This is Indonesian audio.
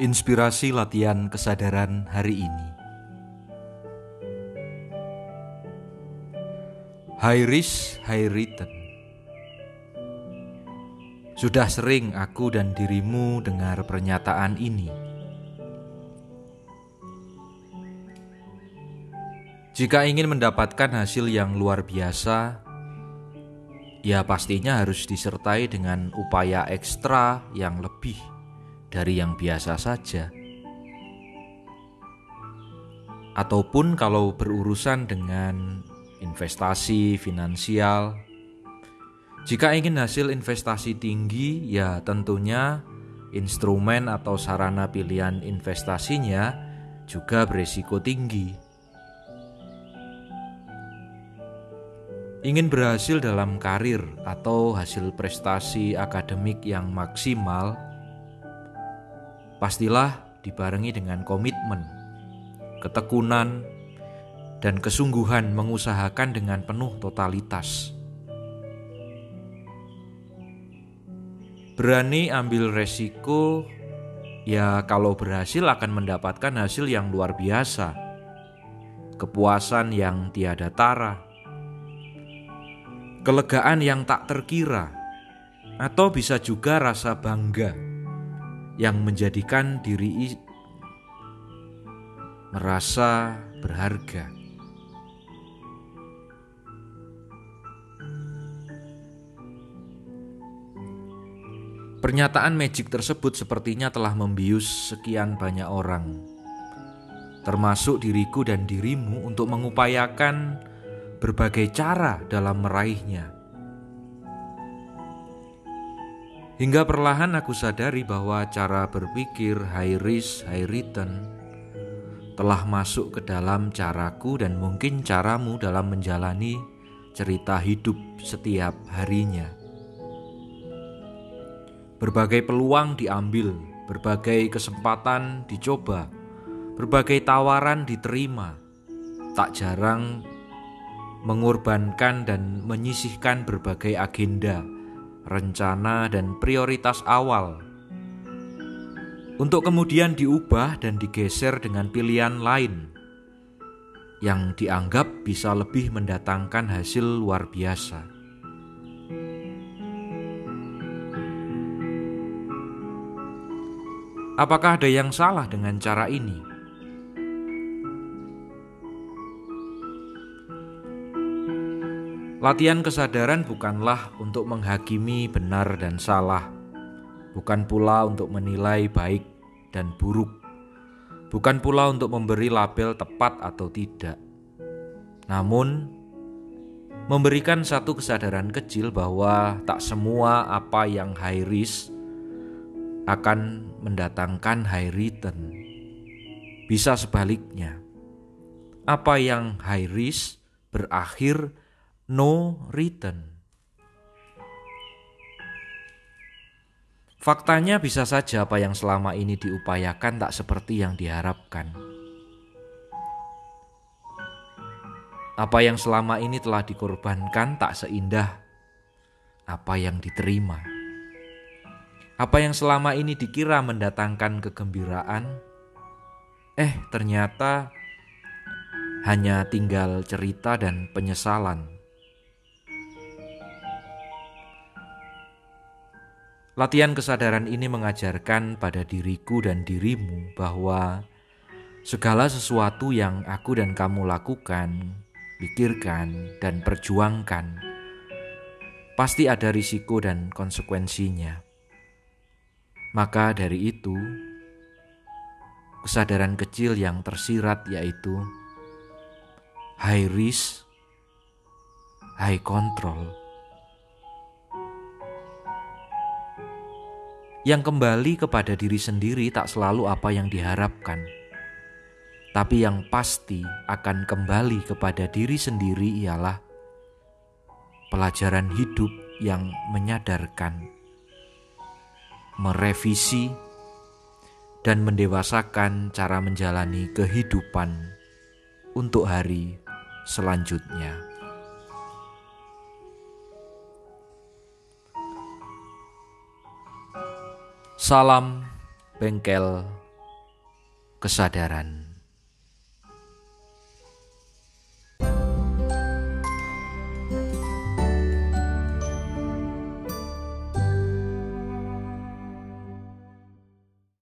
Inspirasi latihan kesadaran hari ini. High risk, high return. Sudah sering aku dan dirimu dengar pernyataan ini. Jika ingin mendapatkan hasil yang luar biasa, ya pastinya harus disertai dengan upaya ekstra yang lebih dari yang biasa saja. Ataupun kalau berurusan dengan investasi finansial, jika ingin hasil investasi tinggi, ya tentunya instrumen atau sarana pilihan investasinya juga beresiko tinggi. Ingin berhasil dalam karir atau hasil prestasi akademik yang maksimal, pastilah dibarengi dengan komitmen, ketekunan, dan kesungguhan mengusahakan dengan penuh totalitas. Berani ambil resiko, ya, kalau berhasil akan mendapatkan hasil yang luar biasa, kepuasan yang tiada tara, kelegaan yang tak terkira, atau bisa juga rasa bangga yang menjadikan diri merasa berharga. Pernyataan magic tersebut sepertinya telah membius sekian banyak orang, termasuk diriku dan dirimu, untuk mengupayakan berbagai cara dalam meraihnya. Hingga perlahan aku sadari bahwa cara berpikir high risk, high return telah masuk ke dalam caraku dan mungkin caramu dalam menjalani cerita hidup setiap harinya. Berbagai peluang diambil, berbagai kesempatan dicoba, berbagai tawaran diterima. Tak jarang mengorbankan dan menyisihkan berbagai agenda rencana, dan prioritas awal untuk kemudian diubah dan digeser dengan pilihan lain yang dianggap bisa lebih mendatangkan hasil luar biasa. Apakah ada yang salah dengan cara ini? Latihan kesadaran bukanlah untuk menghakimi benar dan salah, bukan pula untuk menilai baik dan buruk, bukan pula untuk memberi label tepat atau tidak, namun memberikan satu kesadaran kecil bahwa tak semua apa yang high risk akan mendatangkan high return. Bisa sebaliknya, apa yang high risk berakhir no return. Faktanya bisa saja apa yang selama ini diupayakan tak seperti yang diharapkan. Apa yang selama ini telah dikorbankan tak seindah apa yang diterima. Apa yang selama ini dikira mendatangkan kegembiraan, eh ternyata hanya tinggal cerita dan penyesalan. Latihan kesadaran ini mengajarkan pada diriku dan dirimu bahwa segala sesuatu yang aku dan kamu lakukan, pikirkan, dan perjuangkan pasti ada risiko dan konsekuensinya. Maka dari itu, kesadaran kecil yang tersirat yaitu high risk, high control. Yang kembali kepada diri sendiri tak selalu apa yang diharapkan, tapi yang pasti akan kembali kepada diri sendiri ialah pelajaran hidup yang menyadarkan, merevisi, dan mendewasakan cara menjalani kehidupan untuk hari selanjutnya. Salam bengkel kesadaran.